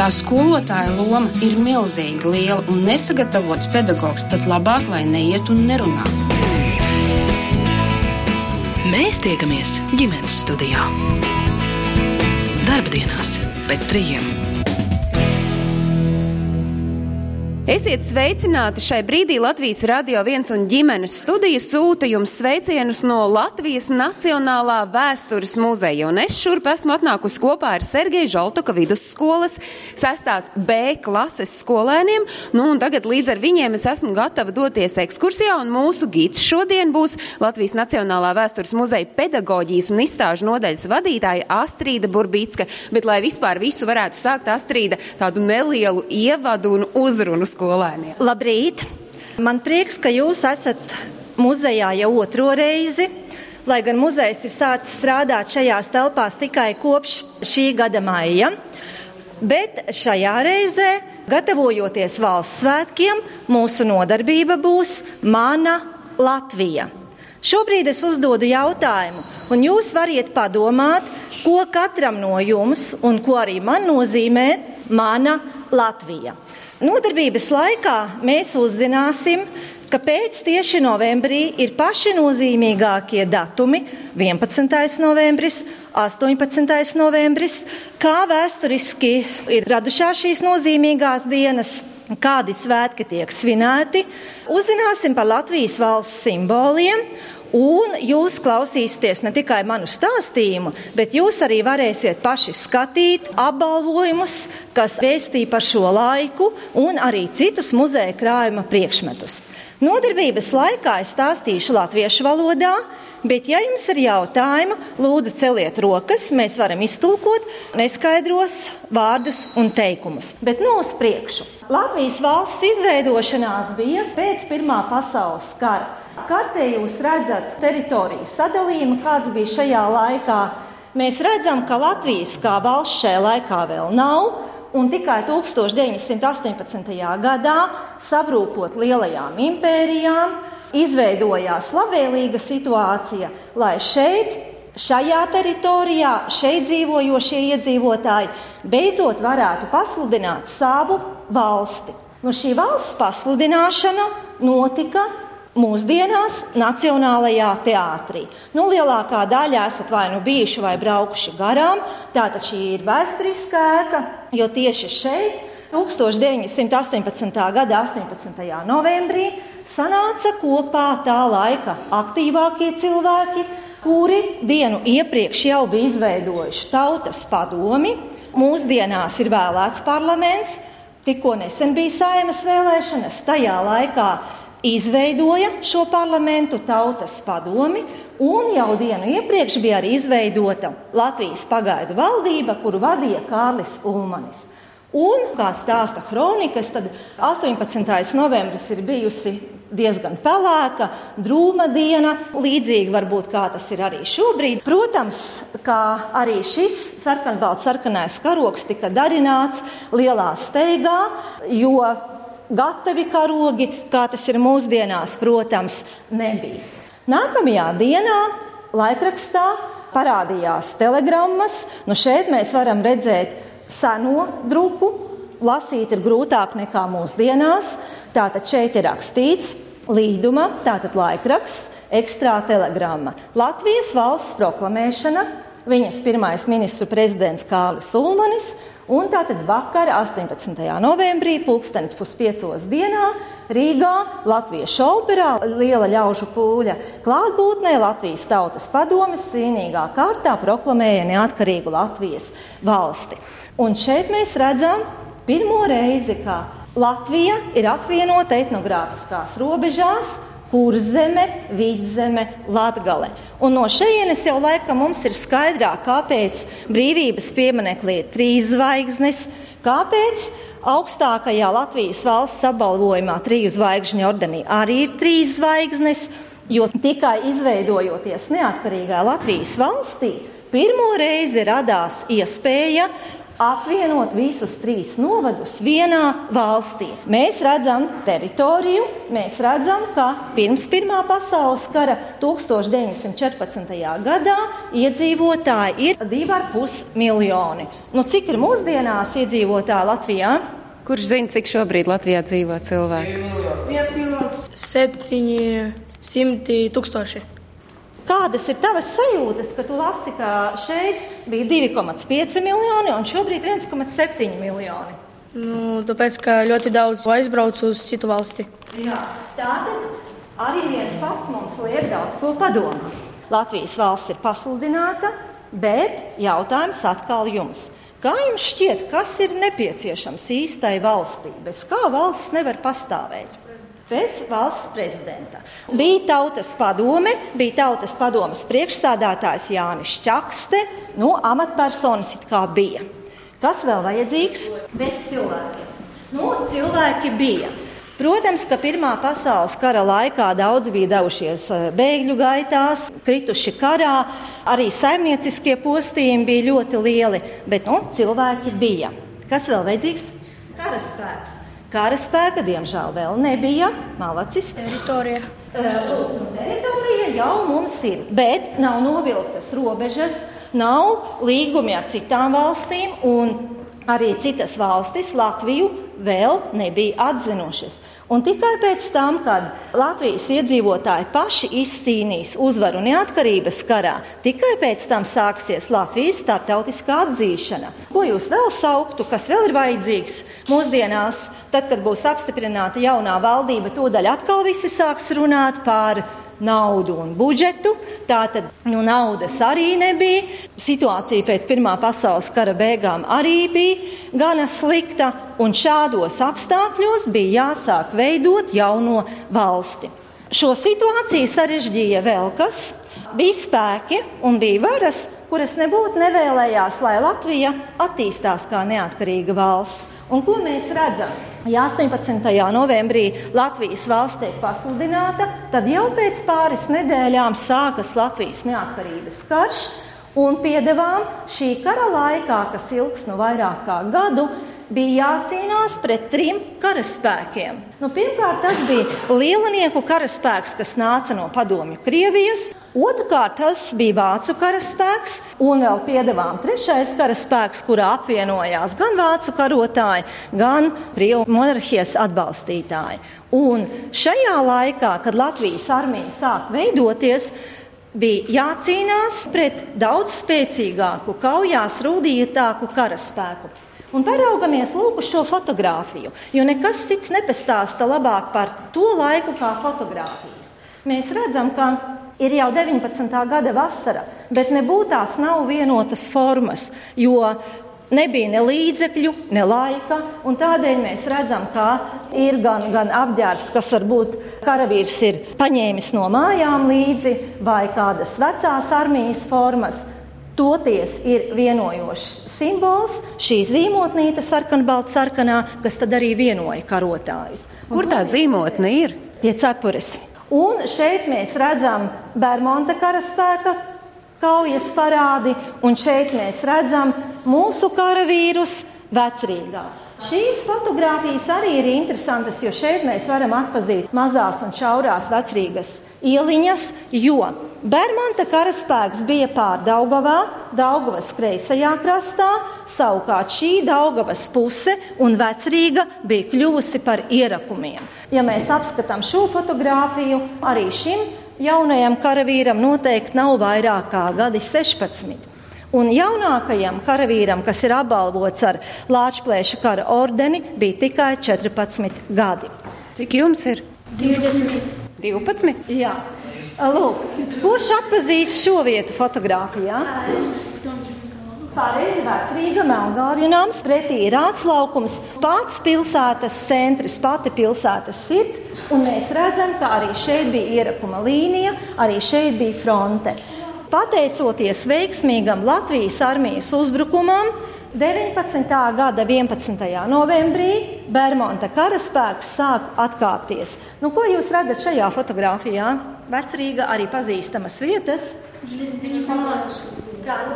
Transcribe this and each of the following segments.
Tā skolotāja loma ir milzīgi liela un nesagatavots pedagogs tad labāk, lai neiet un nerunā. Mēs tiekamies ģimenes studijā. Darba dienās pēc trījiem. Esiet sveicināti šai brīdī Latvijas Radio 1 un ģimenes studijas sūta jums sveicienus no Latvijas Nacionālā vēstures muzeja. Un es šurp esmu atnākusi kopā ar Sergeju Žaltoka vidusskolas 6. B klases skolēniem. Nu, un tagad līdz ar viņiem es esmu gatava doties ekskursijā, un mūsu gids šodien būs Latvijas Nacionālā vēstures muzeja pedagoģijas un izstāžu nodaļas vadītāja Astrīda Burbītska. Bet, lai vispār visu varētu sākt, Astrīda tādu nelielu ievadu un uzrunu skolēniem. Labrīt! Man prieks, ka jūs esat muzejā jau otro reizi. Lai gan muzejs ir sācis strādāt šajās telpās tikai kopš šī gada maija, bet šajā reizē, gatavojoties valsts svētkiem, mūsu nodarbība būs Mana Latvija. Šobrīd es uzdodu jautājumu, un jūs varat padomāt, ko katram no jums un ko arī man nozīmē Mana Latvija. Nodarbības laikā mēs uzzināsim, ka pēc tieši novembrī ir paši nozīmīgākie datumi - 11. novembris, 18. novembris, kā vēsturiski ir radušās šīs nozīmīgās dienas, kādi svētki tiek svinēti. Uzzināsim par Latvijas valsts simboliem Un jūs klausīsieties ne tikai manu stāstījumu, bet jūs arī varēsiet paši skatīt apbalvojumus, kas vēstī par šo laiku, un arī citus muzeja krājuma priekšmetus. Nodarbības laikā es stāstīšu latviešu valodā, bet, ja jums ir jautājumi, lūdzu celiet rokas, mēs varam iztulkot neskaidros vārdus un teikumus. Bet nu uz priekšu. Latvijas valsts izveidošanās bija pēc Pirmā pasaules kara. Kartē jūs redzat teritoriju sadalījumu, kāds bija šajā laikā. Mēs redzam, ka Latvijas kā valsts šajā laikā vēl nav, un tikai 1918. gadā, sabrūkot lielajām impērijām, izveidojās labvēlīga situācija, lai šeit, šajā teritorijā, šeit dzīvojošie iedzīvotāji beidzot varētu pasludināt savu valsti. Nu, šī valsts pasludināšana notika mūsdienās Nacionālajā teātrī. Nu, lielākā daļa esat vai nu bijuši vai braukuši garām. Tātad šī ir vēsturiskā ēka, jo tieši šeit 1918. gada 18. novembrī sanāca kopā tā laika aktīvākie cilvēki, kuri dienu iepriekš jau bija izveidojuši tautas padomi. Mūsdienās ir vēlēts parlaments, tikko nesen bija saimas vēlēšanas, tajā laikā izveidoja šo parlamentu tautas padomi, un jau dienu iepriekš bija arī izveidota Latvijas pagaidu valdība, kuru vadīja Kārlis Ulmanis. Un, kā stāsta kronikas, tad 18. novembris ir bijusi diezgan pelēka, drūma diena, līdzīgi varbūt kā tas ir arī šobrīd. Protams, kā arī šis sarkanbalts sarkanais karoks tika darināts lielā steigā, jo gatavi karogi, kā tas ir mūsdienās, protams, nebija. Nākamajā dienā laikrakstā parādījās telegrammas. Nu šeit mēs varam redzēt seno drupu. Lasīt ir grūtāk nekā mūsdienās. Tātad šeit ir rakstīts līduma, tātad laikraksts, ekstrā telegramma. Latvijas valsts proklamēšana viņas pirmais ministru prezidents Kārlis Ulmanis, un tātad vakar, 18. novembrī, pulkstenis puspiecos dienā, Rīgā, Latvijas operā, liela ļaužu pūļa klātbūtnē Latvijas tautas padomes cīnīgā kārtā proklamēja neatkarīgu Latvijas valsti. Un šeit mēs redzam pirmo reizi, kā Latvija ir apvienota etnogrāfiskās robežās, kurzeme, vidzeme, latgale. Un no šejienes jau laikam mums ir skaidrāk, kāpēc brīvības pieminekli ir trīs zvaigznes, kāpēc augstākajā Latvijas valsts apbalvojumā triju zvaigžņu ordenī arī ir trīs zvaigznes, jo tikai izveidojoties neatkarīgā Latvijas valstī, pirmo reizi radās iespēja apvienot visus trīs novadus vienā valstī. Mēs redzam teritoriju, mēs redzam, ka pirms Pirmā pasaules kara 1914. gadā iedzīvotāji ir 2,5 miljoni. Nu, cik ir mūsdienās iedzīvotāji Latvijā? Kurš zina, cik šobrīd Latvijā dzīvo cilvēki? 1 miljons 700 tūkstoši. Kādas ir tavas sajūtas, ka tu lasi, ka šeit bija 2,5 miljoni un šobrīd 1,7 miljoni? Nu, tāpēc, ka ļoti daudz aizbraucu uz citu valsti. Jā, tātad arī viens fakts mums liek daudz ko padomāt. Latvijas valsts ir pasludināta, bet jautājums atkal jums. Kā jums šķiet, kas ir nepieciešams īstai valstī? Bez kā valsts nevar pastāvēt? Bez valsts prezidenta. Bija tautas padome, bija tautas padomes priekšstādātājs Jānis Čakste, nu, amatpersonas it kā bija. Kas vēl vajadzīgs? Bez cilvēkiem. Nu, cilvēki bija. Protams, ka Pirmā pasaules kara laikā daudzi bija devušies eh, bēgļu gaitās, krituši karā, arī saimnieciskie postījumi bija ļoti lieli, bet nu, cilvēki bija. Kas vēl vajadzīgs? Karaspēks. Karaspēka, diemžēl, vēl nebija. Malacis. Teritorija. Teritorija jau mums ir, bet nav novilktas robežas, nav līgumi ar citām valstīm, un arī citas valstis Latviju vēl nebija atzinušas. Un tikai pēc tam, kad Latvijas iedzīvotāji paši izcīnīs uzvaru neatkarības karā, tikai pēc tam sāksies Latvijas starptautiskā atzīšana. Ko jūs vēl sauktu, kas vēl ir vajadzīgs mūsdienās, tad, kad būs apstiprināta jaunā valdība, tūdaļ atkal visi sāks runāt par naudu un budžetu. Tātad nu, naudas arī nebija. Situācija pēc Pirmā pasaules kara beigām arī bija gana slikta, un šādos apstākļos bija jāsāk veidot jauno valsti. Šo situāciju sarežģīja vēl kas. Bija spēki un bija varas, kuras nebūtu nevēlējās, lai Latvija attīstās kā neatkarīga valsts. Un ko mēs redzam? Ja 18. novembrī Latvijas valsts tiek pasludināta, tad jau pēc pāris nedēļām sākas Latvijas neatkarības karš. Un piedevām šī kara laikā, kas ilgs nu vairāk kā gadu, bija jācīnās pret trim karaspēkiem. Nu, pirmkārt, tas bija lielinieku karaspēks, kas nāca no padomju Krievijas. Otrakārt, tas bija vācu karaspēks, un vēl piedevām trešais karaspēks, kurā apvienojās gan vācu karotāji, gan Krievu monarhijas atbalstītāji. Un šajā laikā, kad Latvijas armija sāk veidoties, bija jācīnās pret daudz spēcīgāku, kaujās rūdītāku karaspēku. Un paraugamies lūk uz šo fotografiju, jo nekas cits nepastāsta labāk par to laiku kā fotografijas. Mēs redzam, ka ir jau 19. gada vasara, bet nebūtu tās nav vienotas formas, jo nebija ne līdzekļu, ne laika. Tādēļ mēs redzam, ka ir gan, gan apģērbs, kas varbūt karavīrs ir paņēmis no mājām līdzi, vai kādas vecās armijas formas. Toties ir vienojošs simbols, šī zīmotnīte sarkanbalta sarkanā, kas tad arī vienoja karotājus. Kur tā zīmotne ir? Pie cepures. Un šeit mēs redzam Bermonta karaspēka kaujas parādi, un šeit mēs redzam mūsu karavīrus vecrīgā. Šīs fotogrāfijas arī ir interesantas, jo šeit mēs varam atpazīt mazās un šaurās vecrīgas ieliņas, jo Bermanta karaspēks bija pār Daugavā, Daugavas kreisajā krastā, savukārt šī Daugavas puse un vecrīga bija kļuvusi par ierakumiem. Ja mēs apskatām šo fotogrāfiju, arī šim jaunajam karavīram noteikti nav vairāk kā gadi 16. Un jaunākajam karavīram, kas ir apbalvots ar Lāčplēša kara ordeni, bija tikai 14 gadi. Cik jums ir? 20. 12? Jā. Lūk, kurš atpazīst šo vietu fotografijā? Pareizi vērts Rīga Melngāvju nams, pretī ir atslaukums, pats pilsētas centrs, pati pilsētas sirds, un mēs redzam, ka arī šeit bija ierakuma līnija, arī šeit bija fronte. Pateicoties veiksmīgam Latvijas armijas uzbrukumam, 19. gada 11. novembrī Bermuda karaspēks sāk atkāpties. Nu, ko jūs redzat šajā fotografijā? Vecrīga arī pazīstamas vietas. Viņa padodas.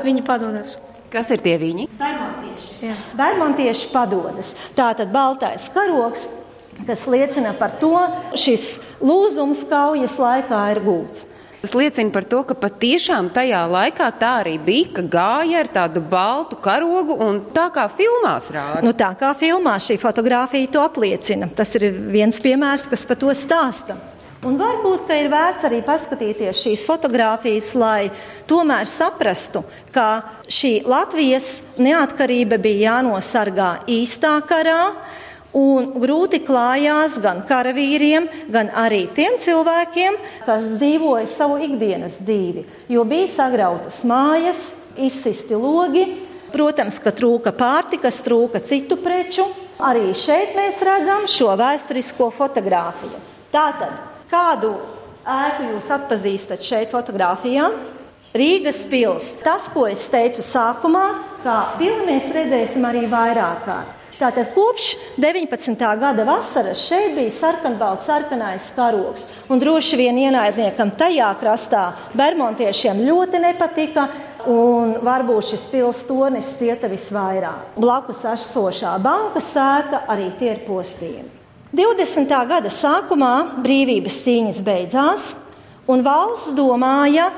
Viņa padodas. Kas ir tie viņi? Bermontieši. Bermontieši padodas. Tātad baltais karoks, kas liecina par to, šis lūzums kaujas laikā ir gūts. Tas liecina par to, ka patiešām tajā laikā tā arī bija, ka gāja ar tādu baltu karogu un tā kā filmās rāda. Nu, tā kā filmā šī fotografija to apliecina. Tas ir viens piemērs, kas par to stāsta. Un varbūt, ir vērts arī paskatīties šīs fotogrāfijas, lai tomēr saprastu, ka šī Latvijas neatkarība bija jānosargā īstā karā, un grūti klājās gan karavīriem, gan arī tiem cilvēkiem, kas dzīvoja savu ikdienas dzīvi, jo bija sagrautas mājas, izsisti logi, protams, ka trūka pārtikas, trūka citu preču. Arī šeit mēs redzam šo vēsturisko fotografiju. Tātad, kādu ēku jūs atpazīstat šeit fotografijā? Rīgas pils. Tas, ko es teicu sākumā, kā pili mēs redzēsim arī vairāk kārt. Tātad kopš 19. gada vasaras šeit bija sarkanbalts, sarkanais karoks. Un droši vien ienaidniekam tajā krastā bermontiešiem ļoti nepatika, un varbūt šis pils tornis cieta visvairāk. Blakus esošā banka sēka arī tie ir postījumi. 20. gada sākumā brīvības cīņas beidzās, un valsts domāja,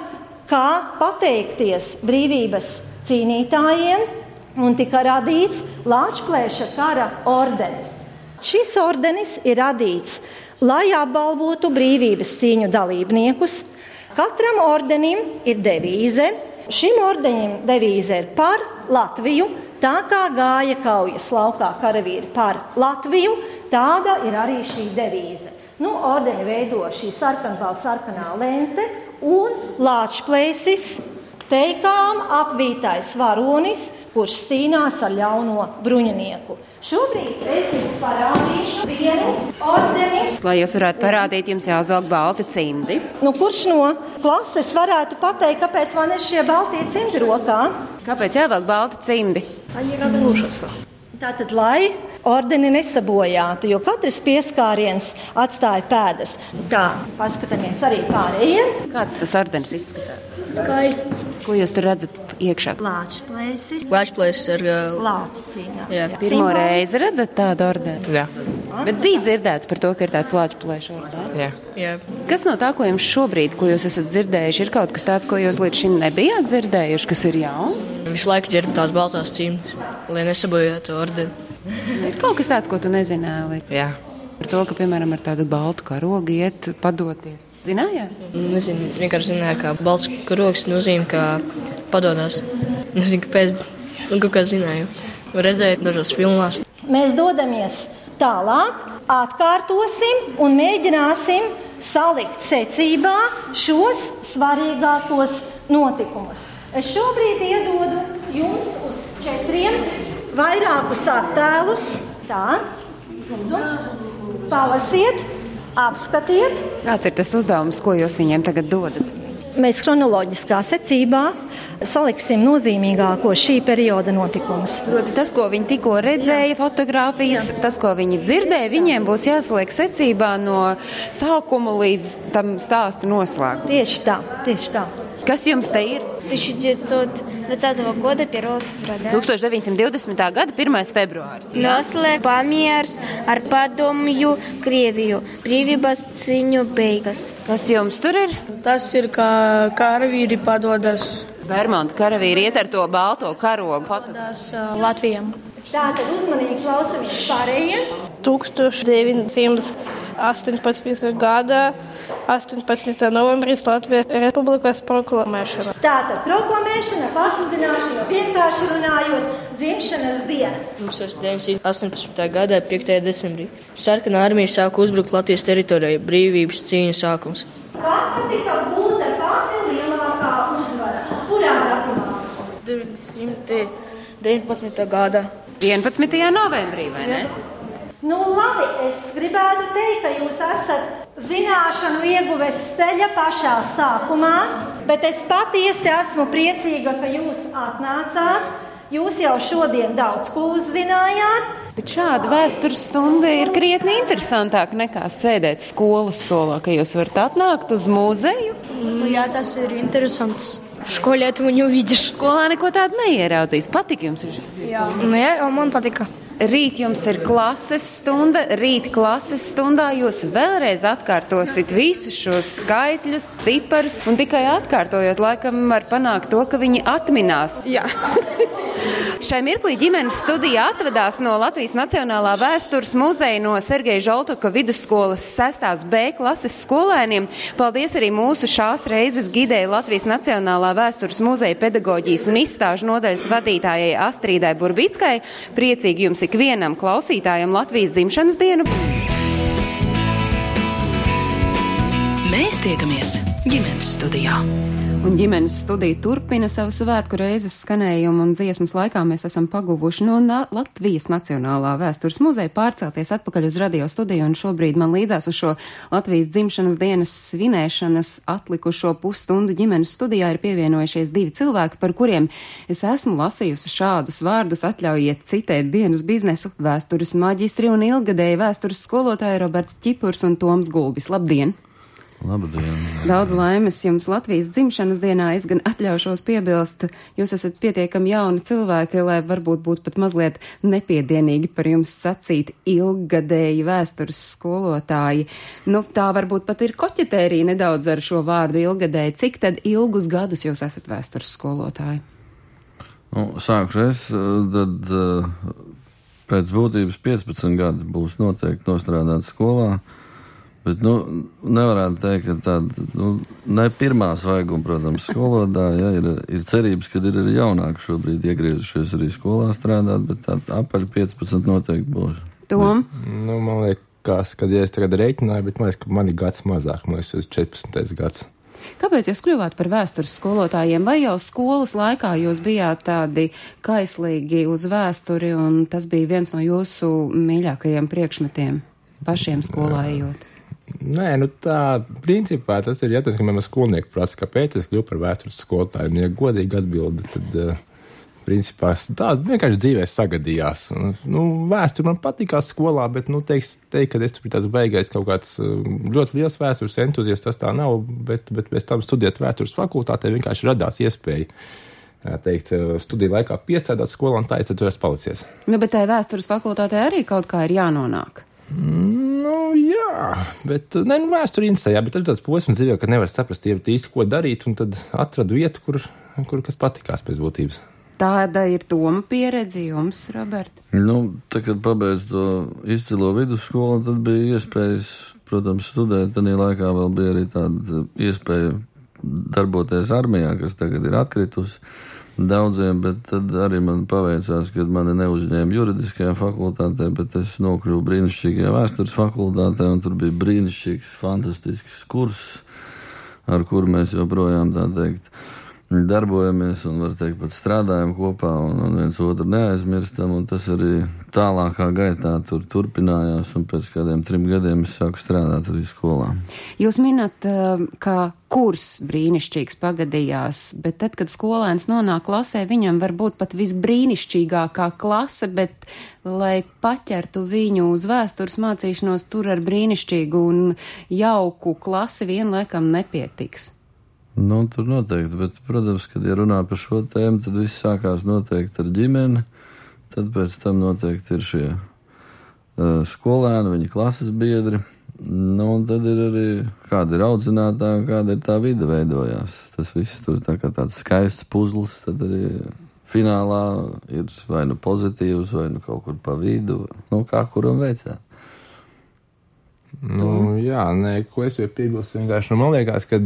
kā pateikties brīvības cīnītājiem, un tika radīts Latvijas kara ordenis. Šis ordenis ir radīts, lai apbalvotu brīvības cīņu dalībniekus. Katram ordenim ir devīze. Šim ordenim devīze ir par Latviju. Tā kā gāja kaujas laukā karavīri par Latviju, tāda ir arī šī devīze. Nu, ordeni veido šī sarkanbalta sarkanā lente un lāčplēsis Teikām apvītais varonis, kurš cīnās ar ļauno bruņinieku. Šobrīd es jums parādīšu vienu ordeni. Lai jūs varētu parādīt, jums jāuzvelk balti cimdi. Nu, kurš no klases varētu pateikt, kāpēc man ir šie baltie cimdi rokā? Kāpēc jāvelk balti cimdi? Tātad, lai ordeni nesabojātu, jo katrs pieskāriens atstāja pēdas. Tā, paskatāmies arī pārējiem. Kāds tas ordenis izskatās? Skaists. Ko jūs tur redzat iekšā? Lāča plēsis, Lāčplēs ir. Uh, lāca cīņā. Jā. Pirmo reizi redzat tādu ordeni? Jā, Bet bija dzirdēts par to, ka ir tāds lāču plēšu ordenis. jā. jā. Kas no tā, ko jums šobrīd, ko jūs esat dzirdējuši, ir kaut kas tāds, ko jūs līdz šim nebijāt dzirdējuši, kas ir jauns? Visu laiku ģērb tās baltās cīņas, lai nesabojātu ordeni. Ir kaut kas tāds, ko tu nezināji. jā. Par to, ka, piemēram, ar tādu baltu karogu iet padoties. Zinājāt? Nezinu, vienkārši zināju, ka balts karoks nozīmē, ka padodas. Nezinu, kāpēc, nu, kaut kā zināju. Redzēju dažos filmās. Mēs dodamies tālāk, atkārtosim un mēģināsim salikt secībā šos svarīgākos notikumus. Es šobrīd iedodu jums uz četriem vairākus attēlus. Tā, lūdzu, palasiet, apskatiet. Kāds ir tas uzdevums, ko jūs viņiem tagad dodat? Mēs chronoloģiskā secībā saliksim nozīmīgāko šī perioda notikumus. Proti, tas, ko viņi tikko redzēja, fotografijas, tas, ko viņi dzirdēja, viņiem būs jāsaliek secībā no sākuma līdz tam stāsta noslēgumam. Tieši tā, tieši tā. Kas jums te ir? 1920 года 1 февраля. 1920. gada 1. februāris. Noslēg pamiers ar padomju Krieviju. Brīvības cīņu beigas. Kas jums tur ir? Tas ir kā karavīri padodas Bermonta karavīri iet ar to balto karogu. Foto- tās uh, Latvijam. Tātad uzmanīgi klausamies pārējiem. 1918. gada 18. novembris Latvijas Republikas proklamēšana. Tātad proklamēšana, pasludināšana, vienkārši runājot, dzimšanas diena. 1918. gada 5. decembrī sarkanā armija sāka uzbrukt Latvijas teritorijai brīvības cīņas sākums. Katra tika gūta pati lielākā uzvara. Kurā datumā? 919. gada 11. novembrī, vai ne? Nu, labi, es gribētu teikt, ka jūs esat zināšanu ieguves ceļa pašā sākumā, bet es patiesi esmu priecīga, ka jūs atnācāt. Jūs jau šodien daudz ko uzzinājāt. Bet šāda vēstures stunda ir krietni interesantāka nekā sēdēt skolas solā, ka jūs varat atnākt uz muzeju. Nu, jā, tas ir interesants. Skolā tu viņu vidīsi. Skolā neko tādu neieraudzīs. Patīk jums? Jā, nu, jā man patika. Rīt jums ir klases stunda. Rīt klases stundā jūs vēlreiz atkārtosiet visus šos skaitļus, ciparus, un tikai atkārtojot, laikam, var panākt to, ka viņi atminās. Jā. Šai mirklī ģimenes studija atvedās no Latvijas Nacionālā vēstures muzeja no Sergeja Žoltoka vidusskolas 6. B klases skolēniem. Paldies arī mūsu šās reizes gidēja Latvijas Nacionālā vēstures muzeja pedagoģijas un izstāžu nodaļas vadītājai Astrīdai Burbickai. Priecīgi jums ikvienam klausītājam Latvijas dzimšanas dienu! Mēs tiekamies ģimenes studijā. Un ģimenes studija turpina savu svētku reizes skanējumu, un dziesmas laikā mēs esam paguvuši no Na Latvijas Nacionālā vēstures muzeja pārcelties atpakaļ uz radio studiju, un šobrīd man līdzās uz šo Latvijas dzimšanas dienas svinēšanas atlikušo pusstundu ģimenes studijā ir pievienojušies divi cilvēki, par kuriem es esmu lasījusi šādus vārdus, atļaujiet citēt dienas biznesu - vēstures maģistri un ilgadēji vēstures skolotāji Roberts Čipurs un Toms Gulbis. Labdien! Labdien! Daudz laimes jums Latvijas dzimšanas dienā. Es gan atļaušos piebilst, jūs esat pietiekami jauni cilvēki, lai varbūt būtu pat mazliet nepiedienīgi par jums sacīt ilgadēji vēstures skolotāji. Nu, tā varbūt pat ir koķetērija nedaudz ar šo vārdu ilgadēji. Cik tad ilgus gadus jūs esat vēstures skolotāji? Nu, sākšu es, tad eh, pēc būtības 15 gadi būs noteikti nostrādāt skolā. Bet, nu, nevarētu teikt, ka tāda, nu, ne pirmā svaiguma, protams, skolotāja, ja, ir, ir cerības, ka ir arī jaunāki šobrīd iegriezušies arī skolā strādāt, bet tā apaļ 15 noteikti būs. Tom? Nu, man liekas, ka, ja es tagad rēķināju, bet man liekas, ka man ir gads mazāk, man liekas, tas ir 14. gads. Kāpēc jūs kļuvāt par vēstures skolotājiem? Vai jau skolas laikā jūs bijāt tādi kaislīgi uz vēsturi, un tas bija viens no jūsu mīļākajiem priekšmetiem pašiem skolā ejot? Nē, nu tā principā tas ir jautājums, ka man skolnieki prasa, kāpēc es kļuvu par vēstures skolotāju. Un, ja godīgi atbildi, tad, uh, principā, tās vienkārši dzīvē sagadījās. Nu, vēsture man patīkās skolā, bet, nu, teiks, teikt, ka es tur biju tāds beigais kaut kāds ļoti liels vēstures entuziasts, tas tā nav, bet, bet pēc tam studēt vēstures fakultātē vienkārši radās iespēja teikt, studiju laikā piestrādāt skolā, un tā es tur esmu palicies. Nu, bet tai vēstures fakultātē arī kaut kā ir jānonāk. Nu, jā, bet ne, nu, vēsture interesē, bet ir tāds posms dzīvē, ka nevar saprast īsti, ko darīt, un tad atradu vietu, kur, kur kas patikās pēc būtības. Tāda ir Toma pieredze jums, Robert? Nu, tā, kad pabeidzu to izcilo vidusskolu, tad bija iespējas, protams, studēt. Tad laikā vēl bija arī tāda iespēja darboties armijā, kas tagad ir atkritusi daudziem, bet tad arī man paveicās, ka mani neuzņēma juridiskajā fakultātē, bet es nokļuvu brīnišķīgajā vēstures fakultātē, un tur bija brīnišķīgs, fantastisks kurs, ar kuru mēs joprojām tā teikt darbojamies un, var teikt, pat strādājam kopā un, un viens otru neaizmirstam, tas arī tālākā gaitā tur turpinājās, un pēc kādiem trim gadiem es sāku strādāt arī skolā. Jūs minat, eh, ka kurs brīnišķīgs pagadījās, bet tad, kad skolēns nonāk klasē, viņam var būt pat visbrīnišķīgākā klase, bet, lai paķertu viņu uz vēstures mācīšanos, tur ar brīnišķīgu un jauku klasi vienlaikam nepietiks. Nu, tur noteikti, bet, protams, kad ja runā par šo tēmu, tad viss sākās noteikti ar ģimeni, tad pēc tam noteikti ir šie uh, skolēni, viņa klases biedri. Nu, un tad ir arī kāda ir audzinātāja, kāda ir tā vide veidojās. Tas viss tur tā kā tāds skaists puzlis, tad arī finālā ir vai nu pozitīvs, vai nu kaut kur pa vidu, nu kā kuram veicā. Nu, jā, nē, ko es jau piebilstu, vienkārši nu, man liekas, ka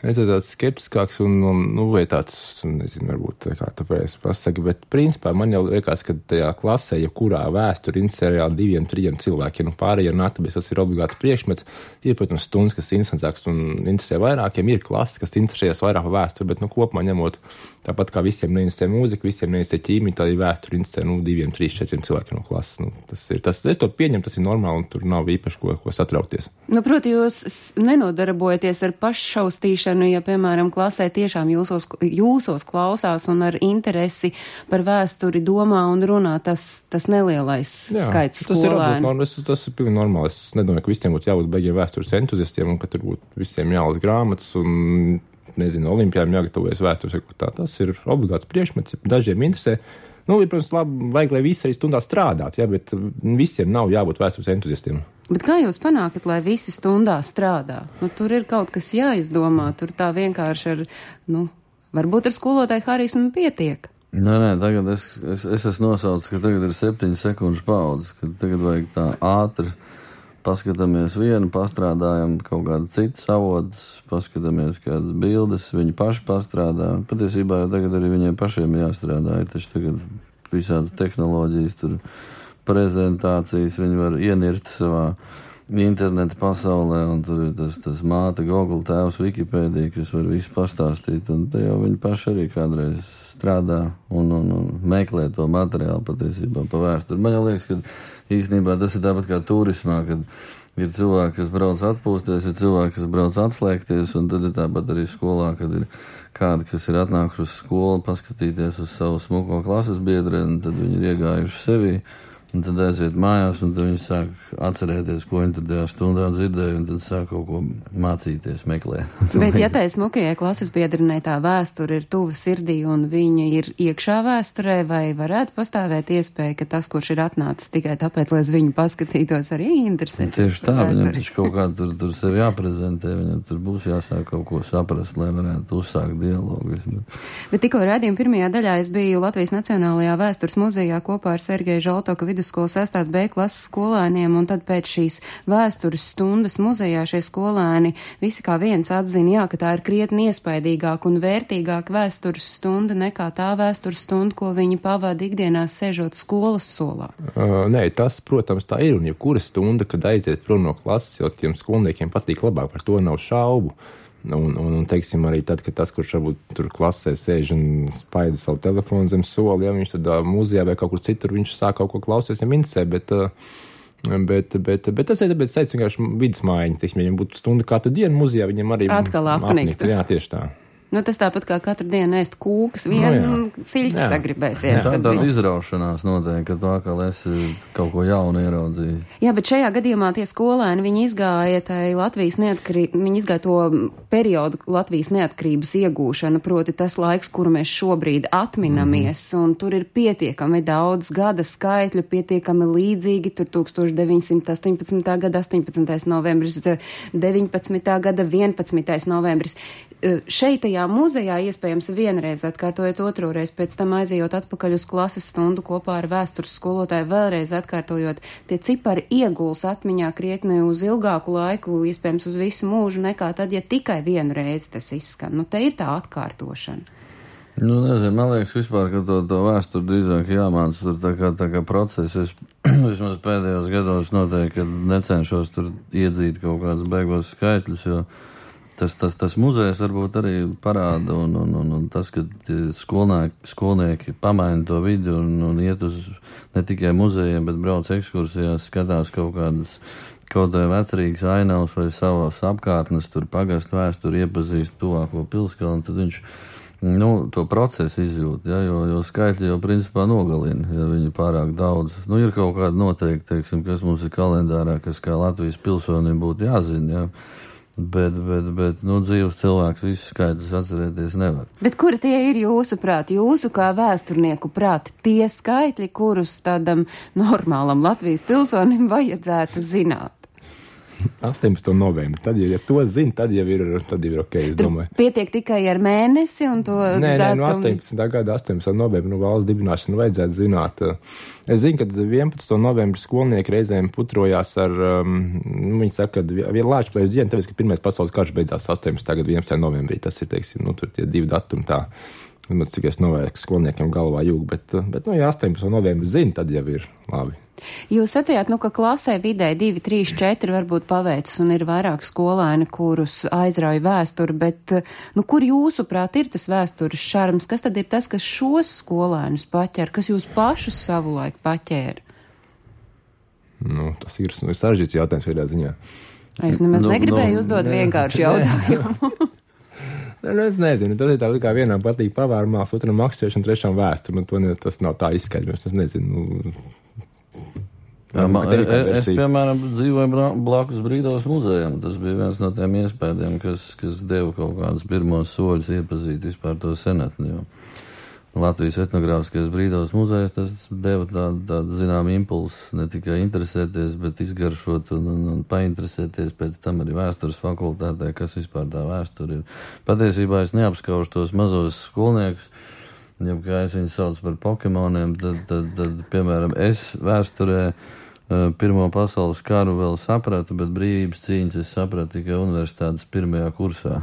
Es esmu tāds skeptiskāks un, un nu, tāds, nezinu, varbūt tā kā tāpēc pasaka, bet principā man jau liekas, ka tajā klasē, ja kurā vēsture interesē reāli diviem, trim cilvēkiem, nu pārējie natabis, tas ir obligāts priekšmets. Ir, protams, stundas, kas interesantāks un interesē vairākiem, ir klases, kas interesējas vairāk par vēsturi, bet, nu, kopumā ņemot, tāpat kā visiem neinteresē mūzika, visiem neinteresē ķīmija, tad ir vēsture interesē, nu, diviem, trīs, četriem cilvēkiem no klases. Nu, tas ir, tas, es to pieņemu, tas ir normāli un tur nav īpaši ko, ko satraukties. Nu, proti, jūs nenodarbojaties ar paššaustīšanu ievērošanu, ja, piemēram, klasē tiešām jūsos, jūsos klausās un ar interesi par vēsturi domā un runā tas, tas nelielais Jā, skaits tas skolēnu. Ir, tas, tas ir pilnīgi normāli. Es nedomāju, ka visiem būtu jābūt beigiem vēstures entuziastiem un ka tur būtu visiem jālas grāmatas un nezinu, olimpiādām jāgatavojas vēstures, tā. Tas ir obligāts priekšmets, dažiem interesē. Nu, ir, protams, labi, vajag, lai visi arī stundā strādātu, ja, bet visiem nav jābūt vēstures entuziastiem. Bet kā jūs panākat, lai visi stundā strādā? Nu, tur ir kaut kas jāizdomā, tur tā vienkārši ar, nu, varbūt ar skolotāju harismu pietiek. Nē, nē, tagad es, es, es esmu nosaucis, ka tagad ir septiņu sekundžu paudze, ka tagad vajag tā ātri paskatāmies vienu, pastrādājam kaut kādu citu avotus, paskatāmies kādas bildes, viņi paši pastrādā. Patiesībā jau tagad arī viņiem pašiem jāstrādā, ir taču tagad visādas tehnoloģijas, tur prezentācijas, viņi var ienirt savā interneta pasaulē, un tur ir tas, tas māte, Google tēvs, Wikipēdija, kas var visu pastāstīt, un te jau viņi paši arī kādreiz strādā un, un, un meklē to materiālu patiesībā pa vēsturi. Man liekas, ka īstenībā tas ir tāpat kā turismā, kad ir cilvēki, kas brauc atpūsties, ir cilvēki, kas brauc atslēgties, un tad ir tāpat arī skolā, kad ir kādi, kas ir atnākuši uz skolu, paskatīties uz savu smuko klases biedru, un tad viņi ir iegājuši sevi. Un tad aiziet mājās, un viņi sāk atcerēties, ko viņi tajā stundā dzirdēja, un tad sāk kaut ko mācīties, meklēt. Bet, ja tai smukajai klases biedrinai tā vēsture ir tuva sirdī, un viņa ir iekšā vēsturē, vai varētu pastāvēt iespēja, ka tas, kurš ir atnācis tikai tāpēc, lai uz viņu paskatītos, arī interesēs? Tieši tā, viņam taču kaut kā tur, tur sevi jāprezentē, viņam tur būs jāsāk kaut ko saprast, lai varētu uzsākt dialogu. Bet tikko rādījuma pirmajā daļā es biju Latvijas Nacionālajā vēstures muzejā kopā ar Sergeju Žaltoku vidusskolas 6. B klases skolēniem, un tad pēc šīs vēstures stundas muzejā šie skolēni visi kā viens atzina, jā, ka tā ir krietni iespaidīgāka un vērtīgāka vēstures stunda nekā tā vēstures stunda, ko viņi pavada ikdienās sēžot skolas solā. Uh, nē, tas, protams, tā ir, un jebkura stunda, kad aiziet prom no klases, jau tiem skolniekiem patīk labāk, par to nav šaubu. Un, un, un, teiksim, arī tad, kad tas, kurš varbūt tur klasē sēž un spaida savu telefonu zem soli, ja viņš tad mūzijā vai kaut kur citur, viņš sāk kaut ko klausīties, viņam interesē, bet, bet, bet, bet tas ir tāpēc, ka vienkārši vidus mājiņa, teiksim, viņam būtu stunda katru dienu mūzijā, viņam arī atkal apnikt. Jā, tieši tā. Nu, tas tāpat kā katru dienu ēst kūkas, vienu nu, siļķi sagribēsies. Tā ir tāda izraušanās noteikti, ka tu atkal esi kaut ko jaunu ieraudzījis. Jā, bet šajā gadījumā tie skolēni, viņi izgāja tai Latvijas neatkarību, viņi izgāja to periodu Latvijas neatkarības iegūšana, proti tas laiks, kuru mēs šobrīd atminamies, mm. un tur ir pietiekami daudz gada skaitļu, pietiekami līdzīgi, tur 1918. gada 18. novembris, 19. gada 11. novembris. Šeit tajā muzejā iespējams vienreiz atkārtojot otro reizi, pēc tam aizejot atpakaļ uz klases stundu kopā ar vēstures skolotāju, vēlreiz atkārtojot, tie cipari ieguls atmiņā krietni uz ilgāku laiku, iespējams uz visu mūžu, nekā tad, ja tikai vienu reizi tas izskan. Nu, te ir tā atkārtošana. Nu, nezinu, man liekas, vispār, ka to, to vēsturi drīzāk jāmāca tur tā kā, tā kā process. Es vismaz pēdējos gados noteikti necenšos tur iedzīt kaut kādus beigos skaitļus, jo tas, tas, tas muzejs varbūt arī parāda, un, un, un, un tas, ka skolnieki, skolnieki pamaina to vidi un, un iet uz ne tikai muzejiem, bet brauc ekskursijās, skatās kaut kādas kaut vai vecrīgas ainavas vai savas apkārtnes, tur pagastu vēsturi, iepazīst tuvāko pilskalnu, tad viņš nu, to procesu izjūt, ja, jo, jo skaitļi jau principā nogalina, ja viņi pārāk daudz. Nu, ir kaut kāda noteikti, teiksim, kas mums ir kalendārā, kas kā Latvijas pilsonim būtu jāzina. Ja. Bet, bet, bet nu, dzīves cilvēks visu skaidrs atcerēties nevar. Bet kuri tie ir jūsu prāti, jūsu kā vēsturnieku prāti, tie skaitļi, kurus tādam normālam Latvijas pilsonim vajadzētu zināt? 18. novembrī. Tad, ja, to zina, tad jau ir, tad jau ir ok. Pietiek tikai ar mēnesi un to. Nē, nē, no 18. gada 18. novembrī nu, valsts dibināšanu vajadzētu zināt. Es zinu, ka 11. novembrī skolnieki reizēm putrojās ar, um, nu, viņi saka, ka viena lāča plēš diena, tāpēc, ka pirmais pasaules karš beidzās 18. gada 11. novembrī. Tas ir, teiksim, nu, tur tie divi datumi tā. Maz cik es novērku skolniekiem galvā jūg, bet, bet, nu, ja 18. novembrī zina, tad jau ir labi. Jūs sacījāt, nu, ka klasē vidē 2, 3, 4 varbūt paveicis un ir vairāk skolēni, kurus aizrauja vēsturi, bet, nu, kur jūsuprāt ir tas vēstures šarms? Kas tad ir tas, kas šos skolēnus paķer, kas jūs pašus savulaik paķēra? Nu, tas ir, nu, ir sarežģīts jautājums vienā ziņā. Es nemaz nu, negribēju nu, uzdot ne. vienkārši jautājumu. Nu, es nezinu, tas ir tā, kā vienam patīk pavārmās, otram makšķēšana, trešam vēsture. Man to ne, tas nav tā izskaidrojums. Es nezinu. Nu, Jā, man, Vai tev ir kāda es, piemēram, dzīvoju bla- blakus Brīdovas muzejam. Tas bija viens no tiem iespējām, kas, kas deva kaut kādus pirmos soļus iepazīt vispār to senatni. Jo Latvijas etnogrāfiskais Brīdovas muzejs tas deva tādu, tādu zinām impulsu ne tikai interesēties, bet izgaršot un, un, un painteresēties pēc tam arī vēstures fakultātē, kas vispār tā vēsture ir. Patiesībā es neapskaužu tos mazos skolniekus. Ja kā es viņus saucu par Pokemoniem, tad, tad, tad piemēram, es vēsturē Pirmo pasaules karu vēl sapratu, bet brīvības cīņas es sapratu tikai universitātes pirmajā kursā.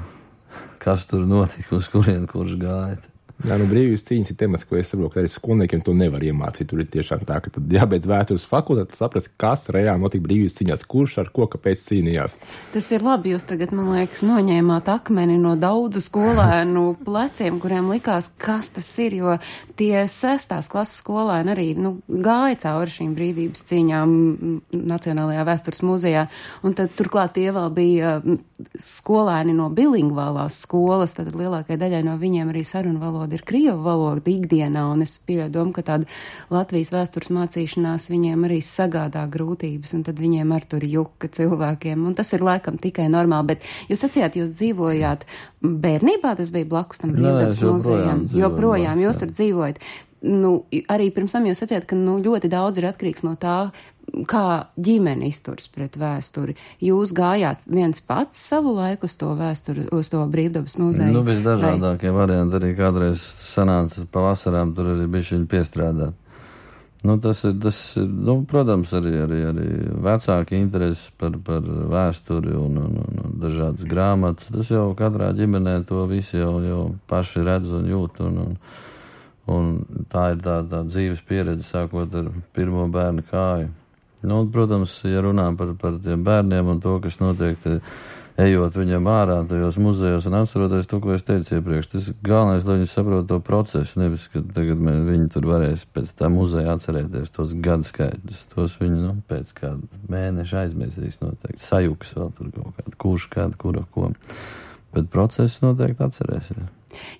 Kas tur notika, uz kurien kurš gāja. Jā, nu brīvības cīņas ir temats, ko es saprotu, ka arī skolniekiem to nevar iemācīt. Tur ir tiešām tā, ka tad jābeidz vēstures fakultāte, saprast, kas reāli notika brīvības cīņās, kurš ar ko, kāpēc cīnījās. Tas ir labi, jūs tagad, man liekas, noņēmāt akmeni no daudzu skolēnu pleciem, kuriem likās, kas tas ir, jo tie sestās klases skolēni arī, nu, gāja cauri šīm brīvības cīņām Nacionālajā vēstures muzejā, un tad turklāt tie vēl bija skolēni no bilingvālās skolas, tad lielākajai daļai no viņiem arī sarunu valoda ir krievu valoda ikdienā, un es pieļauju ka tāda Latvijas vēstures mācīšanās viņiem arī sagādā grūtības, un tad viņiem ar tur juka cilvēkiem, un tas ir laikam tikai normāli, bet jūs sacījāt, jūs dzīvojāt bērnībā, tas bija blakus tam brīvdabas muzejam, joprojām jūs tur dzīvojat. Nu, arī pirms tam jūs sacījāt, ka nu, ļoti daudz ir atkarīgs no tā, kā ģimene izturs pret vēsturi. Jūs gājāt viens pats savu laiku uz to vēsturi, uz to brīvdabas muzeju? Nu, vai- visdažādākie varianti arī kādreiz sanāca pavasarām, tur arī bija viņa piestrādāt. Nu, tas ir, tas ir nu, protams, arī, arī, arī vecāki interesi par, par vēsturi un, un, un, un dažādas grāmatas. Tas jau katrā ģimenē to visi jau, jau paši redz un jūt. Un, un, un tā ir tā, tā dzīves pieredze, sākot ar pirmo bērnu kāju. Nu, un, protams, ja runā par, par tiem bērniem un to, kas notiek, te, ejot viņam ārā tajos muzejos un atceroties to, ko es teicu iepriekš, tas galvenais, lai viņi saprotu to procesu, nevis, ka tagad mē, viņi tur varēs pēc tā muzeja atcerēties tos gadu skaidrus. Tos viņi, nu, pēc kāda mēneša aizmirsīs noteikti. Sajuks vēl tur kaut kādu, kurš kādu, kura ko. Bet procesu noteikti atcerēsies.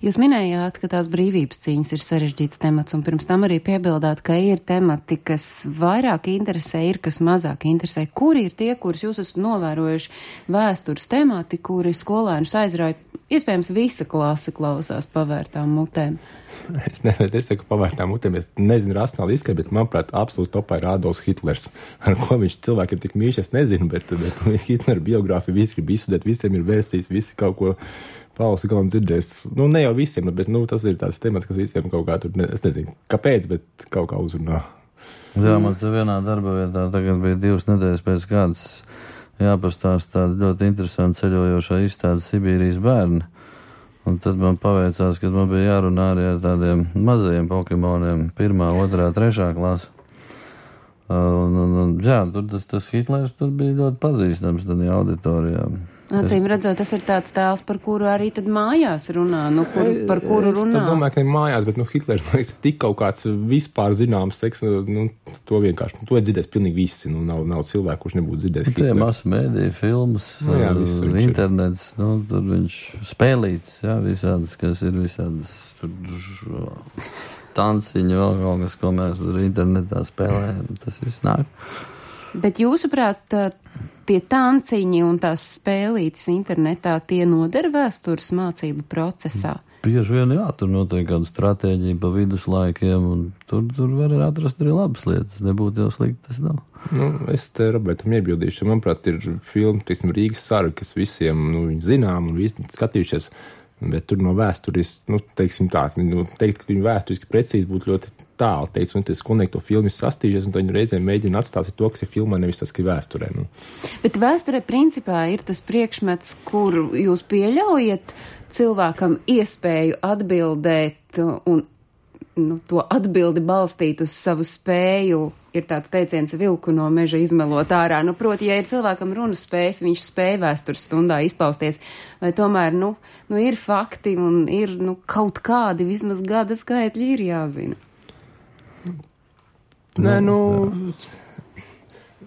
Jūs minējāt, ka tās brīvības cīņas ir sarežģīts temats, un pirms tam arī piebildāt, ka ir temati, kas vairāk interesē, ir kas mazāk interesē. Kuri ir tie, kurus jūs esat novērojuši vēstures temati, kuri skolēnus aizrauja? Iespējams, visa klase klausās pavērtām mutēm. Es nezinu, es teiktu, pavērtām mutēm, es nezinu racionāli izskatu, bet manuprāt, absolūti topā ir Adolfs Hitlers. Ar ko viņš cilvēkiem tik mīļš, es nezinu, bet, bet Hitlera biogrāfija visi grib izstudēt, visiem ir versijas, visi kaut ko pausi galam dzirdēs. Nu, ne jau visiem, bet nu, tas ir tāds temats, kas visiem kaut kā tur, ne, es nezinu, kāpēc, bet kaut kā uzrunā. Jā, mums vienā darba vietā tagad bija divas nedēļas pēc kādas jāpastāst tāda ļoti interesanta ceļojošā izstāde Sibīrijas bērni. Un tad man paveicās, ka man bija jārunā arī ar tādiem mazajiem Pokemoniem, pirmā, otrā, trešā klasa. Un, un, un, jā, tur tas, tas Hitlers tur bija ļoti pazīstams tādā auditorijā. Acīm redzot, tas ir tāds tēls, par kuru arī tad mājās runā, nu, kur, par kuru es runā. Es domāju, ka ne mājās, bet nu, Hitlers man liekas, tik kaut kāds vispār zināms seks, nu, to vienkārši, nu, to ir dzirdējis pilnīgi visi, nu, nav, nav cilvēku, kurš nebūtu dzirdējis Tie masu mēdīja filmas, Nu jā, uh, viņš ir. internets, nu, tur viņš spēlīts, jā, visādas, kas ir visādas, tur tanciņi, vēl kaut kas, ko mēs tur internetā spēlējam, tas viss nāk. Bet jūsuprāt, tie tanciņi un tās spēlītes internetā tie noder vēstures mācību procesā? Bieži vien, jā, tur notiek kāda stratēģija pa viduslaikiem, un tur, tur var atrast arī labas lietas, nebūtu jau slikti, tas nav. Nu, es te Robertam iebildīšu, manuprāt, ir filma, teiksim, Rīgas sarga, kas visiem, nu, viņi zinām un visi skatījušies, bet tur no vēstures, nu, teiksim tā, nu, teikt, ka viņi vēsturiski precīzi būtu ļoti tālu, teiks, un tas skolnieki to filmu ir sastījušies, un viņi reizēm mēģina atstāstīt to, kas ir filmā, nevis tas, kas ir vēsturē. Nu. Bet vēsturē principā ir tas priekšmets, kur jūs pieļaujat cilvēkam iespēju atbildēt un nu, to atbildi balstīt uz savu spēju. Ir tāds teiciens, vilku no meža izmelot ārā. Nu, proti, ja ir cilvēkam runas spējas, viņš spēj vēstures stundā izpausties, vai tomēr, nu, nu ir fakti un ir, nu, kaut kādi vismaz gada skaitļi ir jāzina. Nē, nu,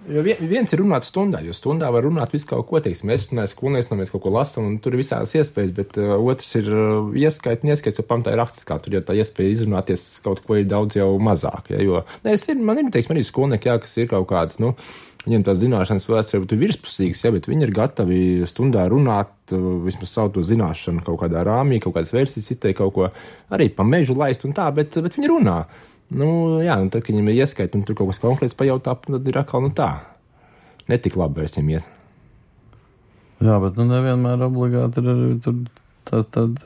Jo vien, viens ir runāt stundā, jo stundā var runāt visu kaut ko, teiksim, mēs runājam, skolnieks, no mēs kaut ko lasām, un tur ir visādas iespējas, bet uh, otrs ir uh, ieskaits, neskaits, jo pamatā ir rakstiskā, tur jau tā iespēja izrunāties kaut ko ir daudz jau mazāk, ja, jo, ne, es ir, man ir, teiksim, arī skolnieki, jā, kas ir kaut kādas, nu, viņiem tās zināšanas varbūt ir virspusīgas, ja, bet viņi ir gatavi stundā runāt, uh, vismaz savu to zināšanu kaut kādā rāmī, kaut kādas versijas izteikt, kaut ko arī pa mežu laist un tā, bet, bet viņi runā. Nu, jā, un tad, kad viņam ir ieskaita un tur kaut kas konkrēts pajautā, tad ir atkal nu tā. Netik labi vairs viņam iet. Jā, bet nu nevienmēr obligāti ir arī tur. Tas tad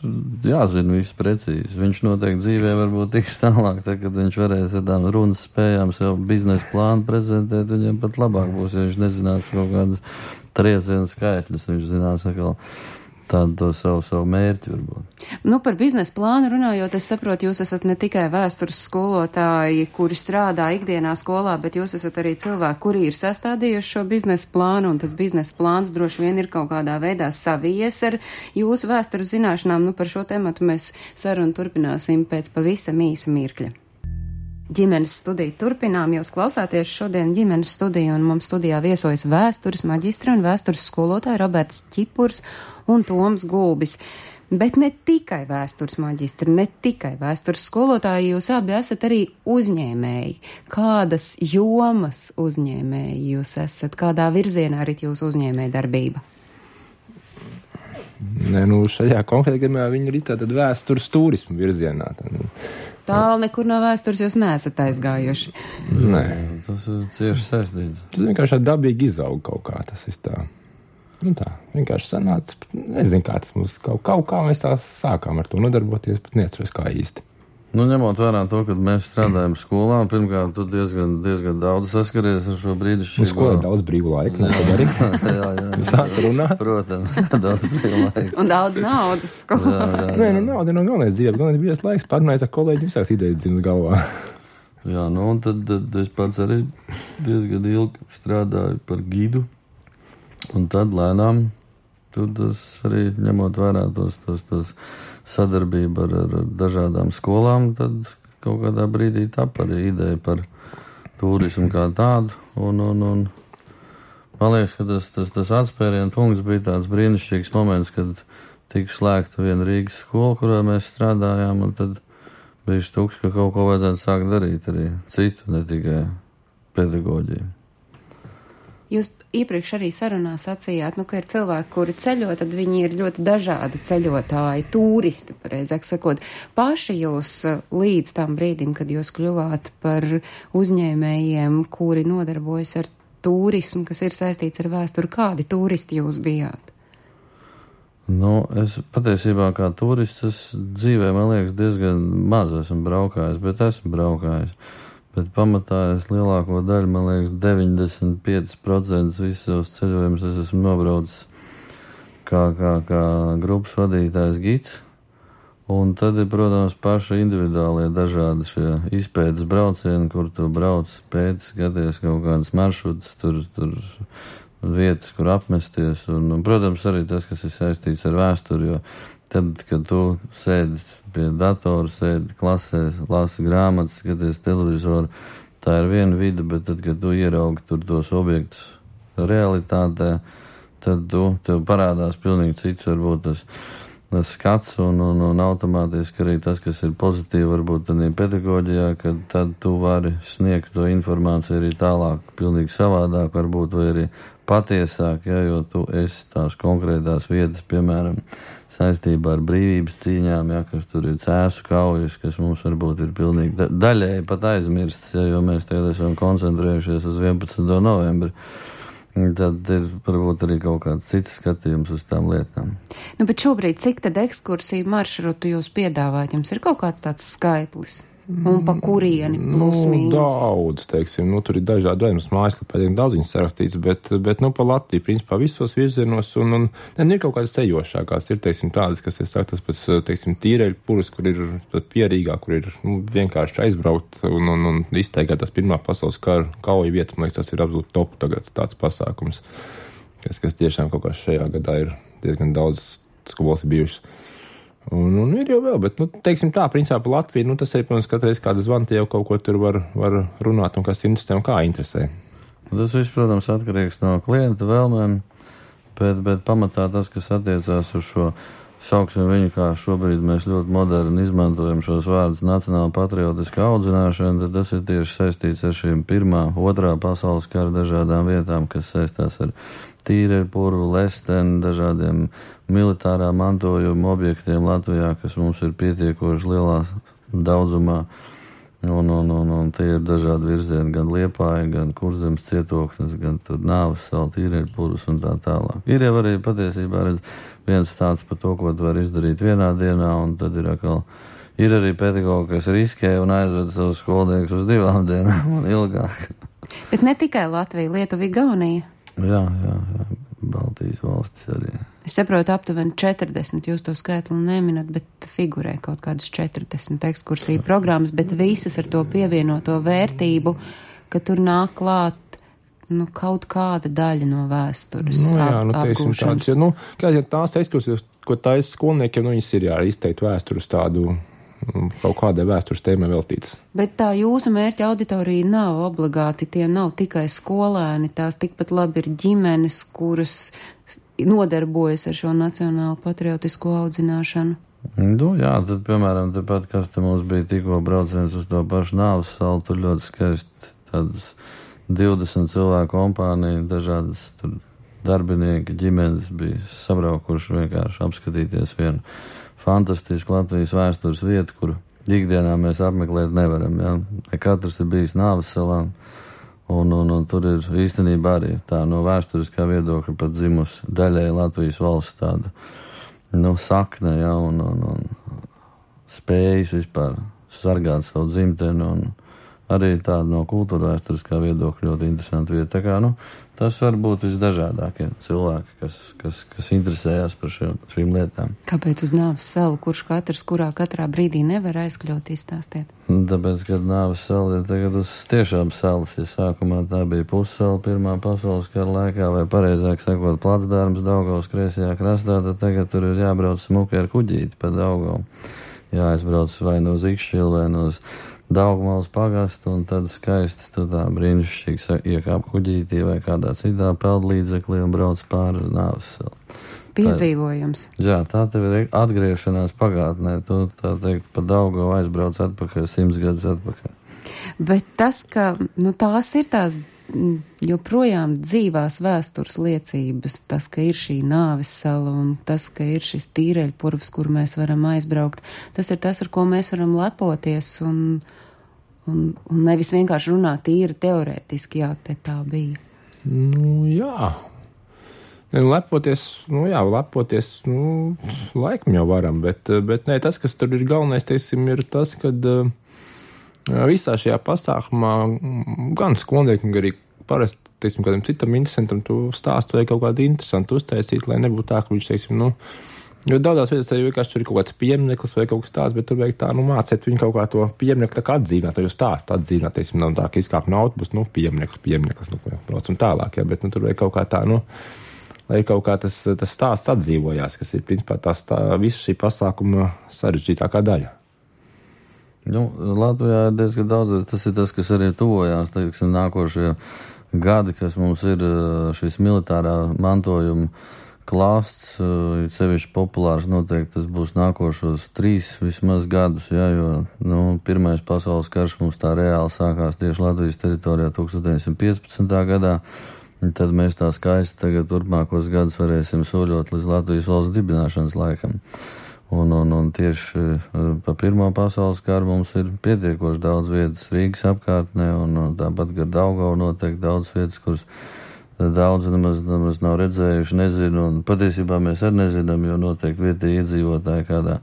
jāzina viss precīzi. Viņš noteikti dzīvē varbūt tiks tālāk, tad, kad viņš varēs ar tādām runas spējām sev biznesa plānu prezentēt, viņam pat labāk būs, ja viņš nezinās kaut kādas triecienu skaitļus. Viņš zinās atkal tādu savu, savu mērķi varbūt. Nu, par biznesa plānu runājot, es saprotu, jūs esat ne tikai vēstures skolotāji, kuri strādā ikdienā skolā, bet jūs esat arī cilvēki, kuri ir sastādījuši šo biznesa plānu, un tas biznesa plāns droši vien ir kaut kādā veidā savies ar jūsu vēstures zināšanām. Nu, par šo tematu mēs sarunu turpināsim pēc pavisam īsa mirkļa. Ģimenes studiju turpinām. Jūs klausāties šodien ģimenes studiju, un mums studijā viesojas vēstures maģistra un vēstures skolotāja Roberts Čipurs un Toms Gulbis. Bet ne tikai vēstures maģistri, ne tikai vēstures skolotāji, jūs abi esat arī uzņēmēji. Kādas jomas uzņēmēji jūs esat? Kādā virzienā arī jūsu uzņēmēja darbība? Nē, nu šajā konkrētajā gadījumā viņi ir tāda vēstures turismu virzienā. Tad, nu, Tālu nekur no vēstures jūs neesat aizgājuši. Nē, Tas ir cieši saistīts. tas vienkārši tā dabīgi izauga kaut kā. Tas ir tā. Nu tā, vienkārši sanāca. Nezinu, kā tas mums kaut, kaut kā mēs tā sākām ar to nodarboties, bet neatceros kā īsti. Nu, ņemot vērā to, ka mēs strādājam skolā, pirmkārt, tu diezgan, diezgan daudz saskaries ar šo brīdi. Mums skolā ir daudz brīvu laiku, neko darīt. jā, jā, Sāc runāt. Protams, daudz brīva laika. Un daudz naudas skolā. Jā, jā, Nē, nu nauda nav galvenais dzīvē, galvenais bija laiks parunājot ar kolēģiem, visādas idejas dzimtas galvā. jā, nu, un tad, tad es pats arī diezgan ilgi strādāju par gidu. Un tad lēnām, tas arī ņemot vērā tos, tos, tos sadarbību ar, ar, dažādām skolām, tad kaut kādā brīdī tapa arī ideja par turismu kā tādu. Un, un, un man liekas, ka tas, tas, tas atspērienu punkts bija tāds brīnišķīgs moments, kad tika slēgta viena Rīgas skola, kurā mēs strādājām, un tad bija stūks, ka kaut ko vajadzētu sākt darīt arī citu, ne tikai pedagoģiju. Jūs iepriekš arī sarunā sacījāt, nu, ka ir cilvēki, kuri ceļo, tad viņi ir ļoti dažādi ceļotāji, turisti, pareizāk sakot. Paši jūs eh, līdz tam brīdim, kad jūs kļuvāt par uzņēmējiem, kuri nodarbojas ar turismu, kas ir saistīts ar vēsturi, kādi turisti jūs bijāt? Nu, es patiesībā kā turists dzīvē, man liekas, diezgan maz esmu braukājis, bet esmu braukājis. Bet pamatā es lielāko daļu, man liekas, 95% visus savus ceļojumus es esmu nobraucis kā, kā, kā grupas vadītājs gids. Un tad ir, protams, paši individuālie dažādi šie izpētes braucieni, kur tu brauc, pēti, skaties kaut kādas maršrutus, tur, tur vietas, kur apmesties. Un, un, protams, arī tas, kas ir saistīts ar vēsturi, jo tad, kad tu sēdi pie datora, sēdi klasē, lasi grāmatas, skaties televizoru, tā ir viena vide, bet tad, kad tu ieraugi tur tos objektus realitātē, tad tu, tev parādās pilnīgi cits, varbūt tas, skats un, un, un automātiski arī tas, kas ir pozitīvi, varbūt tādā pedagoģijā, kad tad tu vari sniegt to informāciju arī tālāk, pilnīgi savādāk, varbūt, vai arī patiesāk, ja, jo tu esi tās konkrētās vietas, piemēram, saistībā ar brīvības cīņām, ja, kas tur ir cēsu kaujas, kas mums varbūt ir pilnīgi da daļēji pat aizmirstas, ja, jo mēs tagad esam koncentrējušies uz 11. novembri. Tad ir varbūt arī kaut kāds cits skatījums uz tām lietām. Nu, bet šobrīd cik tad ekskursiju maršrutu jūs piedāvājat? Jums ir kaut kāds tāds skaitlis? Un pa kurieni plus Nu, mīnus? daudz, teiksim, nu, tur ir dažādi veidi. Mums mājaslapā ir daudz viņas sarakstīts, bet, bet nu, pa Latviju, principā, visos virzienos, un, un ne, ir kaut kādas ceļošākās. Ir, teiksim, tādas, kas ir saktas pēc, teiksim, tīreļu puras, kur ir pat pierīgāk, kur ir nu, vienkārši aizbraukt un, un, un izteikāt tas Pirmā pasaules kara kauja vietas. Man liekas, tas ir absolūti top tagad tāds pasākums, kas, kas tiešām kaut kā šajā gadā ir diezgan daudz skolas bijušas. Un, un ir jau vēl, bet, nu, teiksim tā, principā par Latviju, nu, tas arī, protams, katreiz kāda zvanta jau kaut ko tur var, var runāt un kas interesē un kā interesē. Tas viss, protams, atkarīgs no klienta vēlmēm, bet, bet pamatā tas, kas attiecās uz šo sauksim viņu, kā šobrīd mēs ļoti moderni izmantojam šos vārdus nacionāla patriotiska audzināšana, tad tas ir tieši saistīts ar šīm pirmā, otrā pasaules kara dažādām vietām, kas saistās ar tīreļu purvu, lesteni, dažādiem militārā mantojuma objektiem Latvijā, kas mums ir pietiekoši lielā daudzumā. Un, un, un, un tie ir dažādi virzieni, gan liepāja, gan kurzemes cietoklis, gan tur nāves sala, tīrieļu purvs un tā tālāk. Ir jau arī patiesībā redz, viens tāds par to, ko tu vari izdarīt vienā dienā, un tad ir atkal. Ir arī pedagogi, kas riskē un aizved savus skolniekus uz divām dienām un ilgāk. Bet ne tikai Latvija, Lietuva, Igaunija. Jā, jā, jā. Baltijas valstis arī. Es saprotu, aptuveni 40, jūs to skaitli neminat, bet figurē kaut kādas 40 ekskursiju programmas, bet visas ar to pievienoto vērtību, ka tur nāk klāt nu, kaut kāda daļa no vēstures. Nu, jā, nu, teiksim, tāds, ja, nu, kā jau tās ekskursijas, ko taisa skolniekiem, nu, viņas ir jā, izteikt vēstures tādu kaut kādai vēstures tēmai veltītas. Bet tā jūsu mērķa auditorija nav obligāti, tie nav tikai skolēni, tās tikpat labi ir ģimenes, kuras nodarbojas ar šo nacionālo patriotisko audzināšanu. Nu, jā, tad, piemēram, tepat, kas te mums bija tikko brauciens uz to pašu nāves salu, tur ļoti skaisti tādas 20 cilvēku kompānija, dažādas tur darbinieki, ģimenes bija sabraukuši vienkārši apskatīties vienu fantastisku Latvijas vēstures vietu, kuru ikdienā mēs apmeklēt nevaram. Ja? Katrs ir bijis nāves salā. Un, un, un tur ir īstenībā arī tā no vēsturiskā viedokļa pat dzimusi daļai Latvijas valsts tāda nu, sakne, ja, un, un, un spējas vispār sargāt savu dzimteni. Un arī tāda no kultūra vēsturiskā viedokļa ļoti interesanta vieta. Tā kā, nu, tas var būt visdažādākie cilvēki, kas, kas, kas interesējas par šiem, šīm lietām. Kāpēc uz nāves salu, kurš katrs, kurā katrā brīdī nevar aizkļūt, izstāstiet? Tāpēc, kad nāves sala ir tagad uz tiešām salas, ja sākumā tā bija pussala Pirmā pasaules kara laikā, vai pareizāk sakot, placdārms Daugavas kreisajā krastā, tad tagad tur ir jābrauc smuki ar kuģīti pa Daugavu. Jāaizbrauc vai no Zikšķila vai no Daugmals pagastu, un tad skaisti tu tā brīnišķīgi iekāp kuģītī vai kādā citā peldlīdzeklī un brauc pāri nāves. Piedzīvojums. Tā, jā, tā tev ir atgriešanās pagātnē. Tu tā teikt pa Daugavu aizbrauc atpakaļ simts gadus atpakaļ. Bet tas, ka nu, tās ir tās joprojām dzīvās vēstures liecības, tas, ka ir šī nāves sala un tas, ka ir šis tīreļpurvs, kur mēs varam aizbraukt, tas ir tas, ar ko mēs varam lepoties un, un, un nevis vienkārši runāt tīri teorētiski, jā, te tā bija. Nu, jā. Lepoties, nu jā, lepoties, nu, laikam jau varam, bet, bet nē, tas, kas tur ir galvenais, teiksim, ir tas, ka uh, visā šajā pasākumā gan skolniekam, gan arī parasti, teiksim, kādam citam interesantam tu stāstu vai kaut kādu interesantu uztaisīt, lai nebūtu tā, ka viņš, teiksim, nu, Jo daudzās vietās arī vienkārši ir kaut kāds piemineklis vai kaut kas tāds, bet tur vajag tā, nu, mācīt viņu kaut kā to pieminekli atdzīvināt, vai stāstu atdzīvināt, teiksim, nav tā, ka izkāp no autobusa, nu, piemineklis, piemineklis, nu, braucam tālāk, jā, bet, nu, tur vajag kaut kā tā, nu, lai kaut kā tas, tas stāsts atdzīvojās, kas ir, principā, tās tā visu šī pasākuma sarežģītākā daļa. Nu, Latvijā ir diezgan daudz, tas ir tas, kas arī tuvojās, teiksim, nākošie gadi, kas mums ir šis militārā mantojuma klāsts, ir sevišķi populārs, noteikti tas būs nākošos trīs vismaz gadus, jā, jo, nu, pirmais pasaules karš mums tā reāli sākās tieši Latvijas teritorijā 1915. gadā, tad mēs tā skaisti tagad turpmākos gadus varēsim soļot līdz Latvijas valsts dibināšanas laikam. Un, un, un tieši eh, pa Pirmā pasaules karu mums ir pietiekoši daudz vietas Rīgas apkārtnē, un, tāpat gar Daugavu noteikti daudz vietas, kuras daudz nemaz, nemaz nav redzējuši, nezinu, un patiesībā mēs arī nezinām, jo noteikti vietējie iedzīvotāji kādā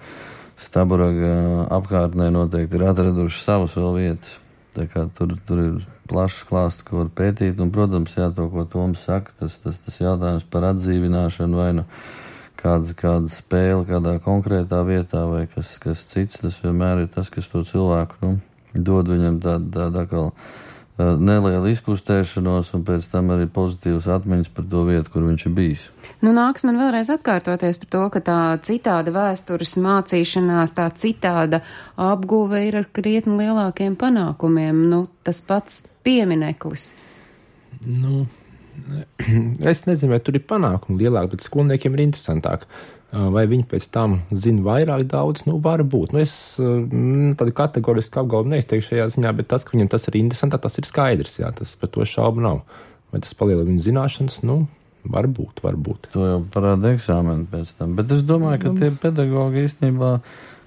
Staburaga apkārtnē noteikti ir atraduši savas vēl vietas. Tā kā tur, tur ir plašs klāsts, ko var pētīt, un, protams, jā, to, ko Toms saka, tas, tas, tas jautājums par atdzīvināšanu vai nu. No kāda, kāda spēle kādā konkrētā vietā vai kas, kas cits, tas vienmēr ir tas, kas to cilvēku nu, dod viņam tādu tā, tā, tā, nelielu izkustēšanos un pēc tam arī pozitīvas atmiņas par to vietu, kur viņš ir bijis. Nu, nāks man vēlreiz atkārtoties par to, ka tā citāda vēstures mācīšanās, tā citāda apguve ir ar krietni lielākiem panākumiem. Nu, tas pats piemineklis Nu, es nezinu, vai tur ir panākumi lielāki, bet skolniekiem ir interesantāk. Vai viņi pēc tam zina vairāk daudz, nu, var būt. Nu, es tādu kategorisku apgalvojumu neizteikšu šajā ziņā, bet tas, ka viņam tas ir interesantāk, tas ir skaidrs, jā, tas par to šaubu nav. Vai tas palielina viņa zināšanas, nu, varbūt, varbūt. To jau parāda eksāmeni pēc tam, bet es domāju, ka tie pedagogi īstenībā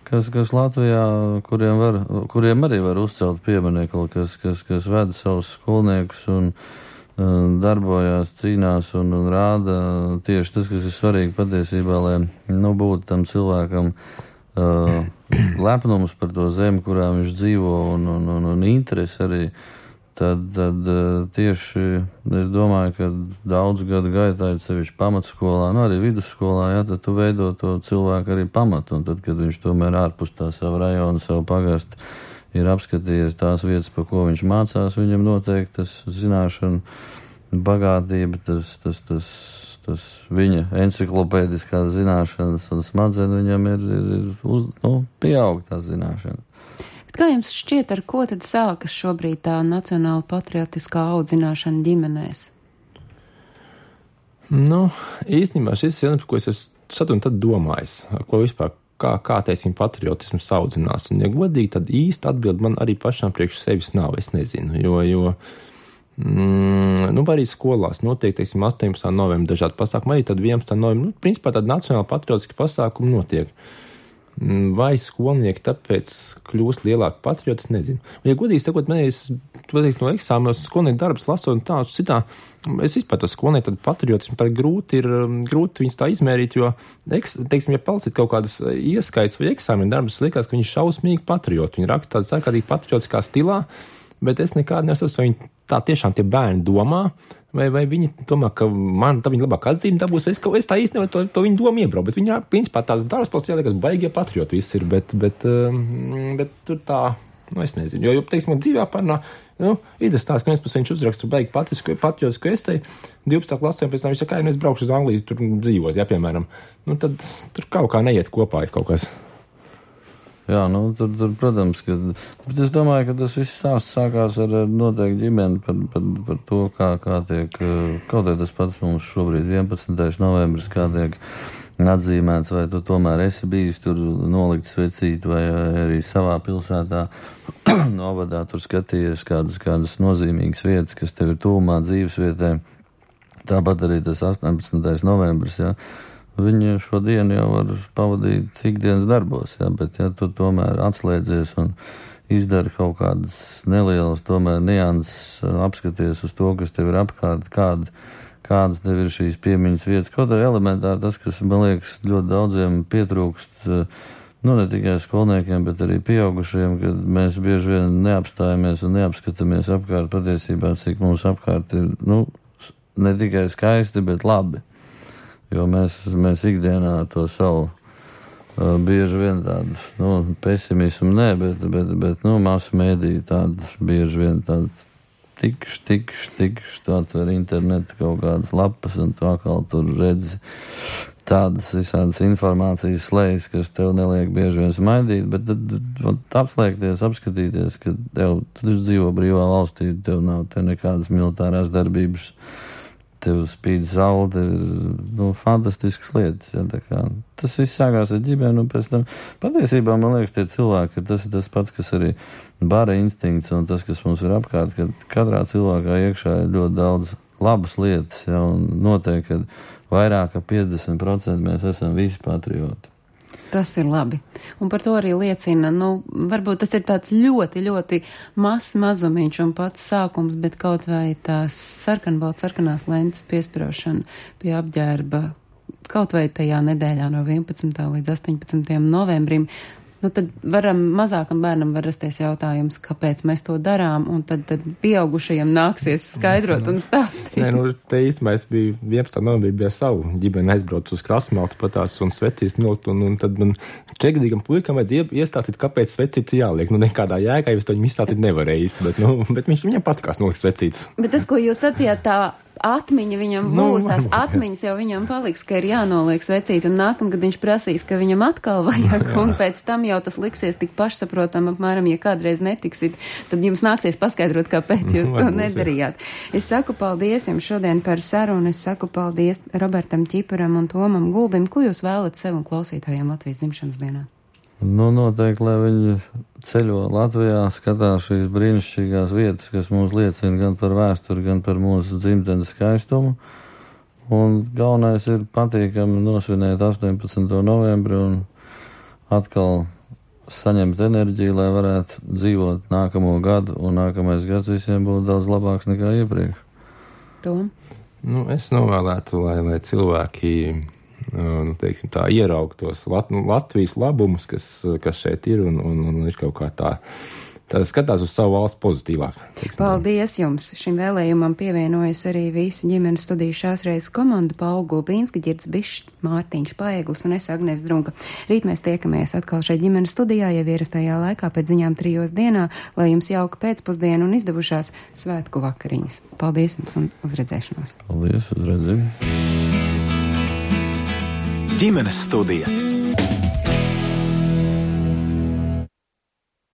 kas, kas Latvijā, kuriem, var, kuriem arī var uzcelt pieminiekli, kas, kas, kas veda savus skolniekus un darbojās, cīnās un, un rāda tieši tas, kas ir svarīgi patiesībā, lai nu, būtu tam cilvēkam uh, lepnums par to zemi, kurā viņš dzīvo un, un, un, un interesi arī. Tad, tad tieši es domāju, ka daudzu gadu gaitā, sevišķi pamatskolā, nu arī vidusskolā, jā, tad tu veido to cilvēku arī pamatu. Un tad, kad viņš tomēr ārpus tā savu rajonu, savu pagastu ir apskatījies tās vietas, pa ko viņš mācās, viņam noteikti tas zināšanu bagātība, tas, tas, tas, tas viņa enciklopēdiskās zināšanas un smadzenes viņam ir, ir, ir uz, nu, pieaugtās zināšanas. Kā jums šķiet, ar ko tad sākas šobrīd tā nacionāla patriotiskā audzināšana ģimenēs? Nu, īstenībā šis ir jautājums, ko es esmu šad un tad domājis, ko vispār, kā, kā teiksim, patriotisms audzinās. Un, ja godīgi, tad īsti atbild man arī pašām priekš sevis nav, es nezinu, jo, jo Mm, nu, arī skolās notiek, teiksim, 18. novembrī dažādi pasākumi, arī tad 11. novembrī, nu, principā tādi nacionāli patriotiski pasākumi notiek. Uh, vai skolnieki tāpēc kļūst lielāki patrioti, nezinu. Un, ja godīgi sakot, mēs, pateikt, no eksāmenos skolnieku darbus lasot un tā, citā, es vispār to skolnieku tādu patriotismu tā grūti ir, um, grūti viņus tā izmērīt, jo, eks, teiksim, ja palcīt kaut kādas ieskaits vai eksāmenu darbus, liekas, ka viņi ir šausmīgi patrioti. Viņi raksta tādā sākādīgi patriotiskā stilā, bet es nekādu nesaprotu, vai viņi tā tiešām tie bērni domā, vai, vai viņi domā, ka man tā viņa labāk atzīme dabūs, vai es, es tā īsti nevaru to, to viņu domu iebraukt, bet viņi, principā, tās darbs pats jāliekas baigie patrioti viss ir, bet, bet, um, bet tur tā, nu, es nezinu, jo, jo teiksim, dzīvē parunā, nu, ir tas tāds, ka viens pats viņš uzraksta baigi patriotisku esēju, 12. klasē, un pēc tam viņš saka, ka, nu, es braukšu uz Angliju, tur dzīvot, ja, piemēram, nu, tad tur kaut kā neiet kopā ir kaut kas. Jā, nu, tur, tur, protams, ka, bet es domāju, ka tas viss stāsts sākās ar noteikti ģimeni par, par, par to, kā, kā tiek, kaut arī tas pats mums šobrīd 11. novembris, kā tiek atzīmēts, vai tu tomēr esi bijis tur nolikt svecīt, vai arī savā pilsētā novadā tur skatījies kādas, kādas nozīmīgas vietas, kas tev ir tūmā dzīves vietē. Tāpat arī tas 18. novembris, jā. Ja Viņi šo dienu jau var pavadīt ikdienas darbos, ja, bet ja tu tomēr atslēdzies un izdari kaut kādas nelielas, tomēr nianses, apskaties uz to, kas tev ir apkārt, kāda, kādas tev ir šīs piemiņas vietas. Kaut arī elementāri tas, kas man liekas ļoti daudziem pietrūkst, nu ne tikai skolniekiem, bet arī pieaugušiem, kad mēs bieži vien neapstājamies un neapskatāmies apkārt patiesībā, cik mums apkārt ir, nu, ne tikai skaisti, bet labi. Jo mēs, mēs ikdienā to savu uh, bieži vien tādu nu, pesimismu, nē, bet, bet, bet nu, masu mēdīju tādu bieži vien tādu tikšu, tikšu, tikšu, tu atver internetu kaut kādas lapas un tu atkal tur redzi tādas visādas informācijas slējas, kas tev neliek bieži vien smaidīt, bet tad, apslēgties, apskatīties, ka tev, dzīvo brīvā valstī, tev nav te nekādas militārās darbības. Uh, tev spīd ir nu, fantastisks lietas. Ja, kā, tas viss sākās ar ģimeni, un pēc tam patiesībā man liekas, tie cilvēki, tas ir tas pats, kas arī bara instinkts un tas, kas mums ir apkārt, ka katrā cilvēkā iekšā ir ļoti daudz labas lietas, ja, un noteikti, ka vairāk kā 50% mēs esam visi patrioti. Tas ir labi. Un par to arī liecina, nu, varbūt tas ir tāds ļoti, ļoti mazs mazumiņš un pats sākums, bet kaut vai tās sarkanbalts, sarkanās lentes piesprošana pie apģērba kaut vai tajā nedēļā no 11. līdz 18. novembrim nu, tad varam, mazākam bērnam var rasties jautājums, kāpēc mēs to darām, un tad, tad pieaugušajiem nāksies skaidrot un stāstīt. Nē, nu, te īstenībā es biju 11. novembrī bija savu ģimeni aizbraucu uz krasmaltu patās un svecīs not, un, un tad man čekdīgam puikam vajadzēja iestāstīt, kāpēc svecīts jāliek. Nu, nekādā jēgā, jo es to viņam izstāstīt nevarēju īsti, bet, nu, bet viņš viņam patikās nolikt svecīts. Bet tas, ko jūs sacījāt, tā atmiņa viņam Nu, būs, tās jā. atmiņas jau viņam paliks, ka ir jānoliek svecīt, un nākamgad viņš prasīs, ka viņam atkal vajag, un pēc tam jau tas liksies tik pašsaprotam, apmēram, ja kādreiz netiksit, tad jums nāksies paskaidrot, kāpēc jūs to jā. nedarījāt. Es saku paldies jums šodien par sarunu, es saku paldies Robertam Čiparam un Tomam Gulbim, ko jūs vēlat sev un klausītājiem Latvijas dzimšanas dienā. Nu, noteikti, lai viņi ceļo Latvijā, skatās šīs brīnišķīgās vietas, kas mums liecina gan par vēsturi, gan par mūsu dzimtenes skaistumu. Un galvenais ir patīkami nosvinēt 18. novembri un atkal saņemt enerģiju, lai varētu dzīvot nākamo gadu, un nākamais gads visiem būtu daudz labāks nekā iepriekš. Tom? Nu, es novēlētu, lai, lai cilvēki nu, teiksim, tā, ieraugtos Lat nu, Latvijas labumus, kas, kas šeit ir, un, un, un ir kaut kā tā, tā skatās uz savu valsts pozitīvāk. teiksim. Paldies jums! Šim vēlējumam pievienojas arī visi ģimenes studiju šās reizes komanda Paula Gulbīnska, Girds Bišs, Mārtiņš Paeglis un es Agnēs Drunka. Rīt mēs tiekamies atkal šeit ģimenes studijā, jau ierastajā laikā pēc ziņām trijos dienā, lai jums jauka pēcpusdiena un izdevušās svētku vakariņas. Paldies jums un uz redzēšanos! Paldies, uz redzēšanu! Ģimenes studija.